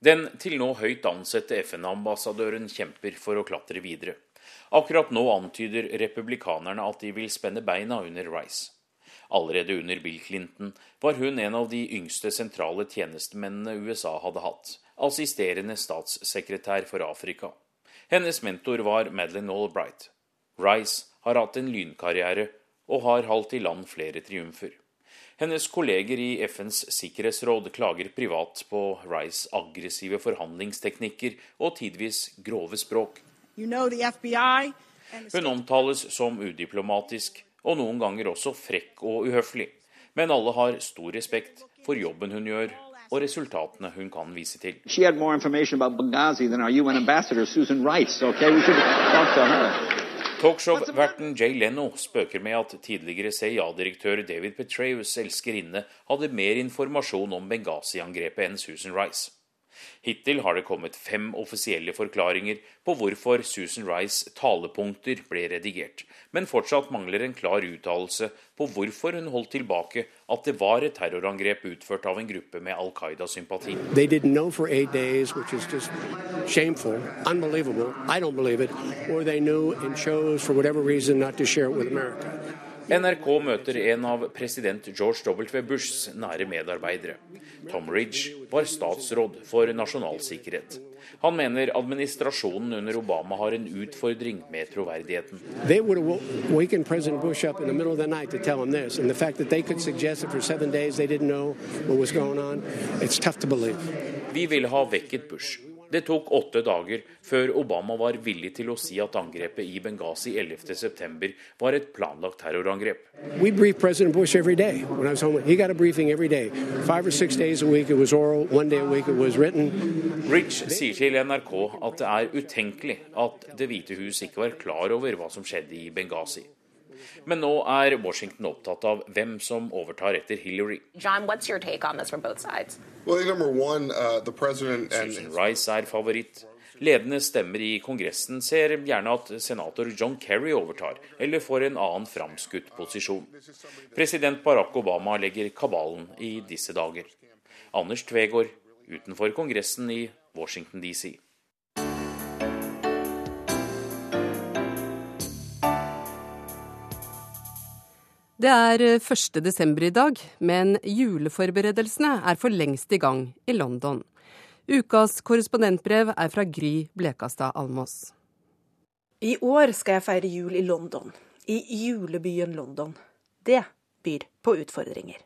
Den til nå høyt ansette FN-ambassadøren kjemper for å klatre videre. Akkurat nå antyder republikanerne at de vil spenne beina under Rice. Allerede under Bill Clinton var hun en av de yngste sentrale tjenestemennene USA hadde hatt, assisterende statssekretær for Afrika. Hennes mentor var Madeleine Albright. Rice har hatt en lynkarriere og har halt i land flere triumfer. Hennes kolleger i FNs sikkerhetsråd klager privat på Rice' aggressive forhandlingsteknikker og tidvis grove språk. You know Hun omtales som udiplomatisk og noen ganger også frekk og uhøflig. Men alle har stor respekt for jobben hun gjør og resultatene hun kan vise til. Hun hadde mer informasjon om Benghazi enn our UN-ambassadør, Susan Rice. Okay, Talkshow-verten Jay Leno spøker med at tidligere CIA-direktør David Petraeus' elskerinne hadde mer informasjon om Benghazi-angrepet enn Susan Rice. Hittil har det kommet fem offisielle forklaringer på hvorfor Susan Rice talepunkter ble redigert, men fortsatt mangler en klar uttalelse på hvorfor hun holdt tilbake at det var et terrorangrep utført av en gruppe med Al Qaida-sympati. NRK møter en av president George W. Bushs nære medarbeidere. Tom Ridge var statsråd for nasjonalsikkerhet. Han mener administrasjonen under Obama har en utfordring med troverdigheten. Vi ville ha vekket Bush. Det tok åtte dager før Obama var villig til å si at angrepet i Benghazi 11.9 var et planlagt terrorangrep. We briefed President Bush every day. When I was home, he got a briefing every day. Five or six days a week it was oral, one day a week it was written. Rich sier til NRK at det er utenkelig at Det hvite hus ikke var klar over hva som skjedde i Benghazi. Men nå er Washington opptatt av hvem som overtar etter Hillary. John, what's your take on this from both sides? Well, one, uh, the president and Susan Rice er favoritt. Ledende stemmer i Kongressen ser gjerne at senator John Kerry overtar, eller får en annen framskutt posisjon. President Barack Obama legger kabalen i disse dager. Anders Tvegård utenfor Kongressen i Washington DC. Det er 1. desember i dag, men juleforberedelsene er for lengst i gang i London. Ukas korrespondentbrev er fra Gry Blekastad Almås. I år skal jeg feire jul i London. I julebyen London. Det byr på utfordringer.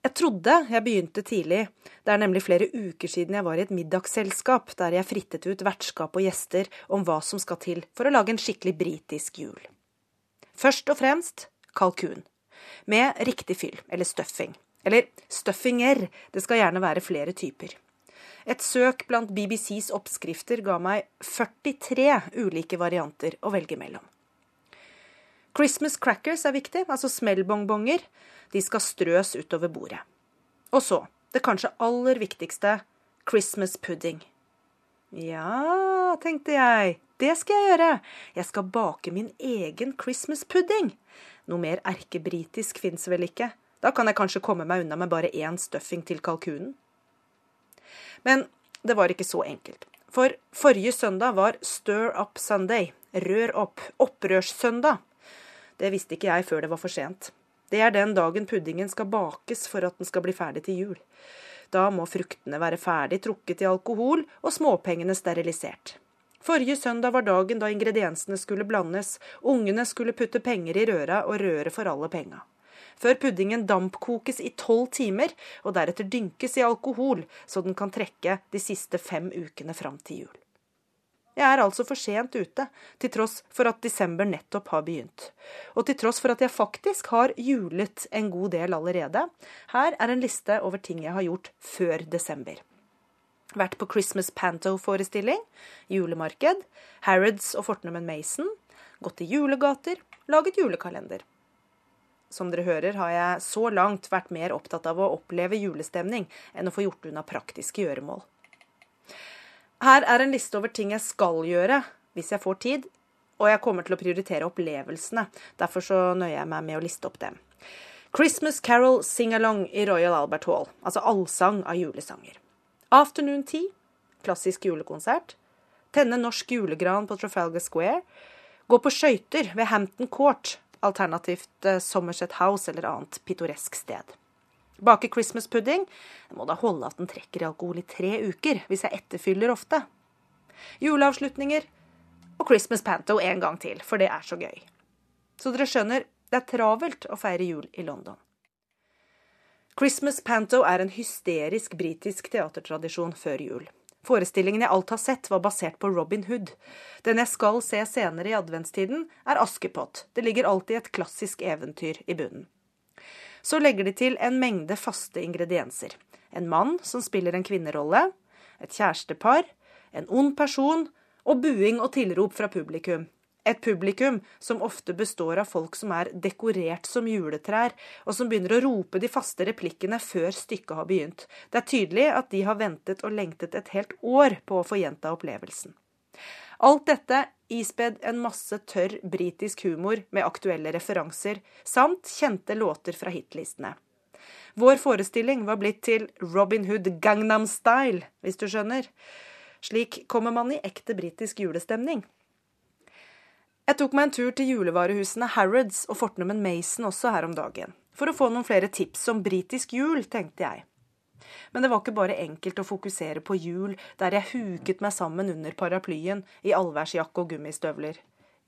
Jeg trodde jeg begynte tidlig. Det er nemlig flere uker siden jeg var i et middagsselskap der jeg frittet ut vertskap og gjester om hva som skal til for å lage en skikkelig britisk jul. Først og fremst kalkun. Med riktig fyll, eller stuffing. Eller stuffinger, det skal gjerne være flere typer. Et søk blant BBCs oppskrifter ga meg 43 ulike varianter å velge mellom. Christmas crackers er viktig, altså smellbongbonger. De skal strøs utover bordet. Og så, det kanskje aller viktigste, Christmas pudding. Ja, tenkte jeg, det skal jeg gjøre. Jeg skal bake min egen Christmas pudding. Noe mer erkebritisk fins vel ikke. Da kan jeg kanskje komme meg unna med bare én stuffing til kalkunen. Men det var ikke så enkelt. For forrige søndag var Stir Up Sunday, rør opp, opprørssøndag. Det visste ikke jeg før det var for sent. Det er den dagen puddingen skal bakes for at den skal bli ferdig til jul. Da må fruktene være ferdig trukket i alkohol og småpengene sterilisert. Forrige søndag var dagen da ingrediensene skulle blandes, ungene skulle putte penger i røra og røre for alle penga. Før puddingen dampkokes i tolv timer, og deretter dynkes i alkohol, så den kan trekke de siste fem ukene fram til jul. Jeg er altså for sent ute, til tross for at desember nettopp har begynt. Og til tross for at jeg faktisk har julet en god del allerede. Her er en liste over ting jeg har gjort før desember. Vært på Christmas Panto-forestilling, julemarked, Harrods og Fortnum Mason, gått i julegater, laget julekalender. Som dere hører, har jeg så langt vært mer opptatt av å oppleve julestemning enn å få gjort unna praktiske gjøremål. Her er en liste over ting jeg skal gjøre hvis jeg får tid, og jeg kommer til å prioritere opplevelsene. Derfor så nøyer jeg meg med å liste opp dem. Christmas Carol Sing-Along i Royal Albert Hall, altså allsang av julesanger. Afternoon Tea, klassisk julekonsert. Tenne norsk julegran på Trafalgar Square. Gå på skøyter ved Hampton Court, alternativt eh, Somerset House eller annet pittoresk sted. Bake Christmas pudding. Det må da holde at den trekker i alkohol i tre uker, hvis jeg etterfyller ofte. Juleavslutninger. Og Christmas Panto en gang til, for det er så gøy. Så dere skjønner, det er travelt å feire jul i London. Christmas Panto er en hysterisk britisk teatertradisjon før jul. Forestillingen jeg alt har sett, var basert på Robin Hood. Den jeg skal se senere i adventstiden, er Askepott. Det ligger alltid et klassisk eventyr i bunnen. Så legger de til en mengde faste ingredienser. En mann som spiller en kvinnerolle, et kjærestepar, en ond person og buing og tilrop fra publikum. Et publikum som ofte består av folk som er dekorert som juletrær, og som begynner å rope de faste replikkene før stykket har begynt. Det er tydelig at de har ventet og lengtet et helt år på å få gjenta opplevelsen. Alt dette ispedd en masse tørr britisk humor med aktuelle referanser, samt kjente låter fra hitlistene. Vår forestilling var blitt til Robin Hood Gangnam Style, hvis du skjønner. Slik kommer man i ekte britisk julestemning. Jeg tok meg en tur til julevarehusene Harrods og fortnummen Mason også her om dagen. For å få noen flere tips om britisk jul, tenkte jeg. Men det var ikke bare enkelt å fokusere på jul der jeg huket meg sammen under paraplyen i allværsjakke og gummistøvler.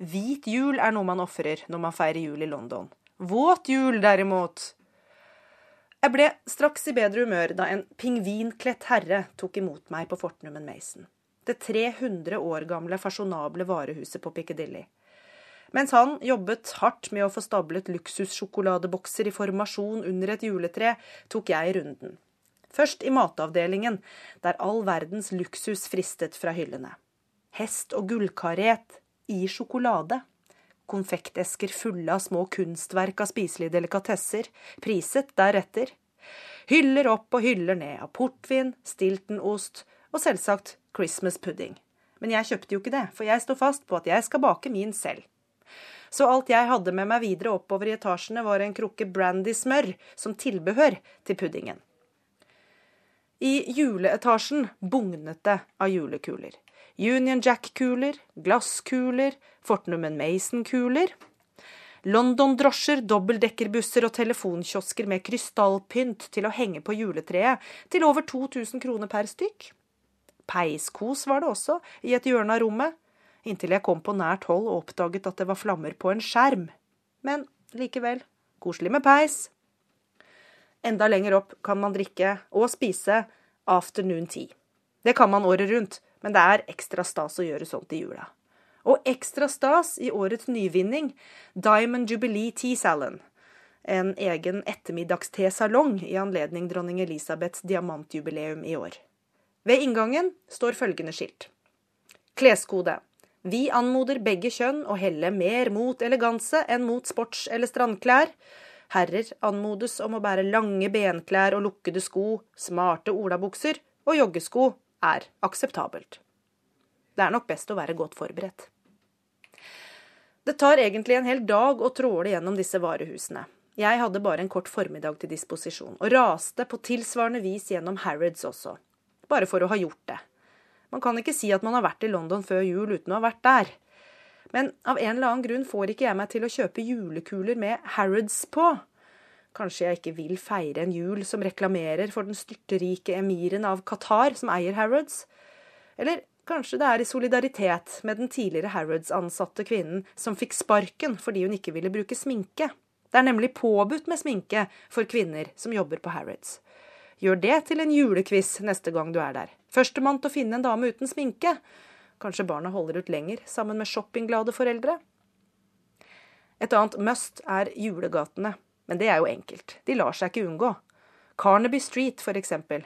Hvit jul er noe man ofrer når man feirer jul i London. Våt jul, derimot. Jeg ble straks i bedre humør da en pingvinkledt herre tok imot meg på fortnummen Mason. Det 300 år gamle fasjonable varehuset på Piccadilly. Mens han jobbet hardt med å få stablet luksussjokoladebokser i formasjon under et juletre, tok jeg runden. Først i matavdelingen, der all verdens luksus fristet fra hyllene. Hest og gullkaret i sjokolade. Konfektesker fulle av små kunstverk av spiselige delikatesser, priset deretter. Hyller opp og hyller ned av portvin, stiltonost og selvsagt Christmas pudding. Men jeg kjøpte jo ikke det, for jeg står fast på at jeg skal bake min selv så alt jeg hadde med meg videre oppover i etasjene, var en krukke brandy-smør som tilbehør til puddingen. I juleetasjen bugnet det av julekuler. Union Jack-kuler, glasskuler, Fortnummen Mason-kuler. London-drosjer, dobbeltdekkerbusser og telefonkiosker med krystallpynt til å henge på juletreet, til over 2000 kroner per stykk. Peiskos var det også, i et hjørne av rommet inntil jeg kom på nært hold og oppdaget at det var flammer på en skjerm. Men likevel, koselig med peis. Enda lenger opp kan man drikke og spise afternoon tea. Det kan man året rundt, men det er ekstra stas å gjøre sånt i jula. Og ekstra stas i årets nyvinning, Diamond Jubilee Tea Salon. En egen ettermiddagstesalong i anledning dronning Elisabeths diamantjubileum i år. Ved inngangen står følgende skilt. Kleskode. Vi anmoder begge kjønn å helle mer mot eleganse enn mot sports- eller strandklær. Herrer anmodes om å bære lange benklær og lukkede sko, smarte olabukser og joggesko er akseptabelt. Det er nok best å være godt forberedt. Det tar egentlig en hel dag å tråle gjennom disse varehusene. Jeg hadde bare en kort formiddag til disposisjon, og raste på tilsvarende vis gjennom Harrods også, bare for å ha gjort det. Man kan ikke si at man har vært i London før jul uten å ha vært der. Men av en eller annen grunn får ikke jeg meg til å kjøpe julekuler med Harrods på. Kanskje jeg ikke vil feire en jul som reklamerer for den styrterike emiren av Qatar som eier Harrods? Eller kanskje det er i solidaritet med den tidligere Harrods-ansatte kvinnen som fikk sparken fordi hun ikke ville bruke sminke. Det er nemlig påbudt med sminke for kvinner som jobber på Harrods. Gjør det til en julequiz neste gang du er der. Førstemann til å finne en dame uten sminke. Kanskje barna holder ut lenger sammen med shoppingglade foreldre. Et annet must er julegatene, men det er jo enkelt. De lar seg ikke unngå. Carnaby Street, for eksempel.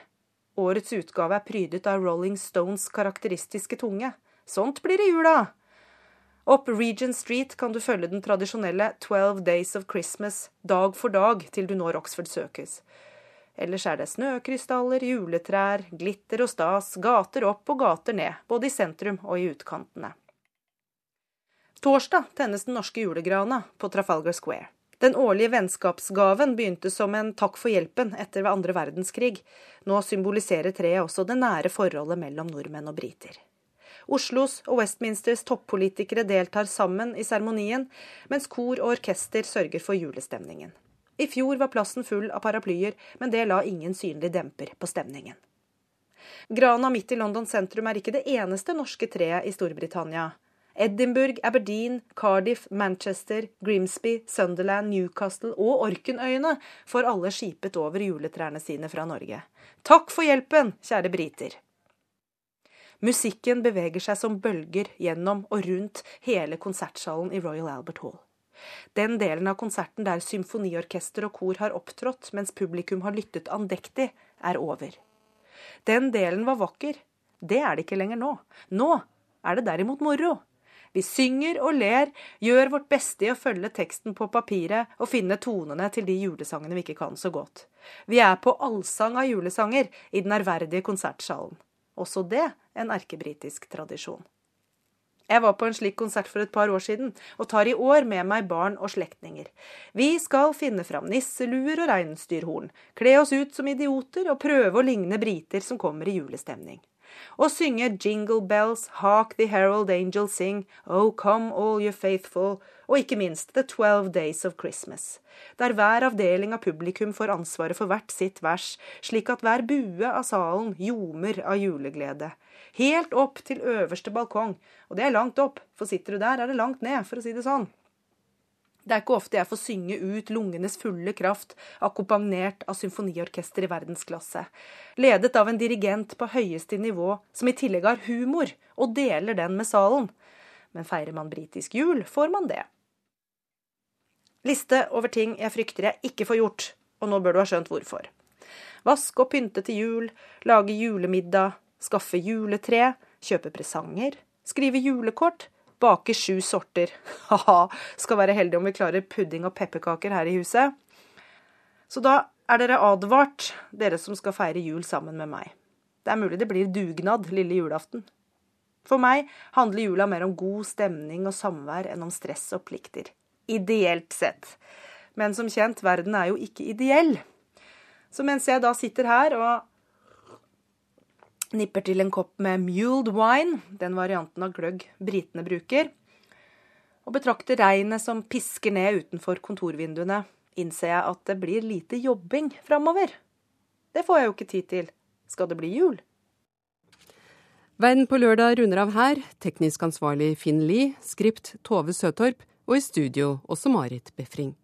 Årets utgave er prydet av Rolling Stones karakteristiske tunge. Sånt blir det jula! Opp Regent Street kan du følge den tradisjonelle Twelve Days of Christmas dag for dag til du når Oxford Circus. Ellers er det snøkrystaller, juletrær, glitter og stas, gater opp og gater ned, både i sentrum og i utkantene. Torsdag tennes den norske julegrana på Trafalgar Square. Den årlige vennskapsgaven begynte som en takk for hjelpen etter andre verdenskrig. Nå symboliserer treet også det nære forholdet mellom nordmenn og briter. Oslos og Westminsters toppolitikere deltar sammen i seremonien, mens kor og orkester sørger for julestemningen. I fjor var plassen full av paraplyer, men det la ingen synlig demper på stemningen. Grana midt i London sentrum er ikke det eneste norske treet i Storbritannia. Edinburgh, Aberdeen, Cardiff, Manchester, Grimsby, Sunderland, Newcastle og Orkenøyene får alle skipet over juletrærne sine fra Norge. Takk for hjelpen, kjære briter. Musikken beveger seg som bølger gjennom og rundt hele konsertsalen i Royal Albert Hall. Den delen av konserten der symfoniorkester og kor har opptrådt mens publikum har lyttet andektig, er over. Den delen var vakker. Det er det ikke lenger nå. Nå er det derimot moro. Vi synger og ler, gjør vårt beste i å følge teksten på papiret og finne tonene til de julesangene vi ikke kan så godt. Vi er på allsang av julesanger i den ærverdige konsertsalen. Også det en erkebritisk tradisjon. Jeg var på en slik konsert for et par år siden, og tar i år med meg barn og slektninger. Vi skal finne fram nisseluer og reinsdyrhorn, kle oss ut som idioter og prøve å ligne briter som kommer i julestemning og synge Jingle Bells, Hark the Herald Angels Sing, Oh Come All You Faithful, og ikke minst The Twelve Days of Christmas, der hver avdeling av publikum får ansvaret for hvert sitt vers, slik at hver bue av salen ljomer av juleglede. Helt opp til øverste balkong, og det er langt opp, for sitter du der, er det langt ned, for å si det sånn. Det er ikke ofte jeg får synge ut lungenes fulle kraft, akkompagnert av symfoniorkester i verdensklasse, ledet av en dirigent på høyeste nivå, som i tillegg har humor, og deler den med salen. Men feirer man britisk jul, får man det. Liste over ting jeg frykter jeg ikke får gjort, og nå bør du ha skjønt hvorfor. Vaske og pynte til jul, lage julemiddag, skaffe juletre, kjøpe presanger, skrive julekort, Bake sju sorter. Ha-ha, skal være heldige om vi klarer pudding og pepperkaker her i huset. Så da er dere advart, dere som skal feire jul sammen med meg. Det er mulig det blir dugnad lille julaften. For meg handler jula mer om god stemning og samvær enn om stress og plikter. Ideelt sett. Men som kjent, verden er jo ikke ideell. Så mens jeg da sitter her og Nipper til en kopp med muled wine, den varianten av gløgg britene bruker. Og betrakter regnet som pisker ned utenfor kontorvinduene, innser jeg at det blir lite jobbing framover. Det får jeg jo ikke tid til. Skal det bli jul? Verden på lørdag runder av her. Teknisk ansvarlig Finn Lie, skript Tove Søtorp, og i studio også Marit Befring.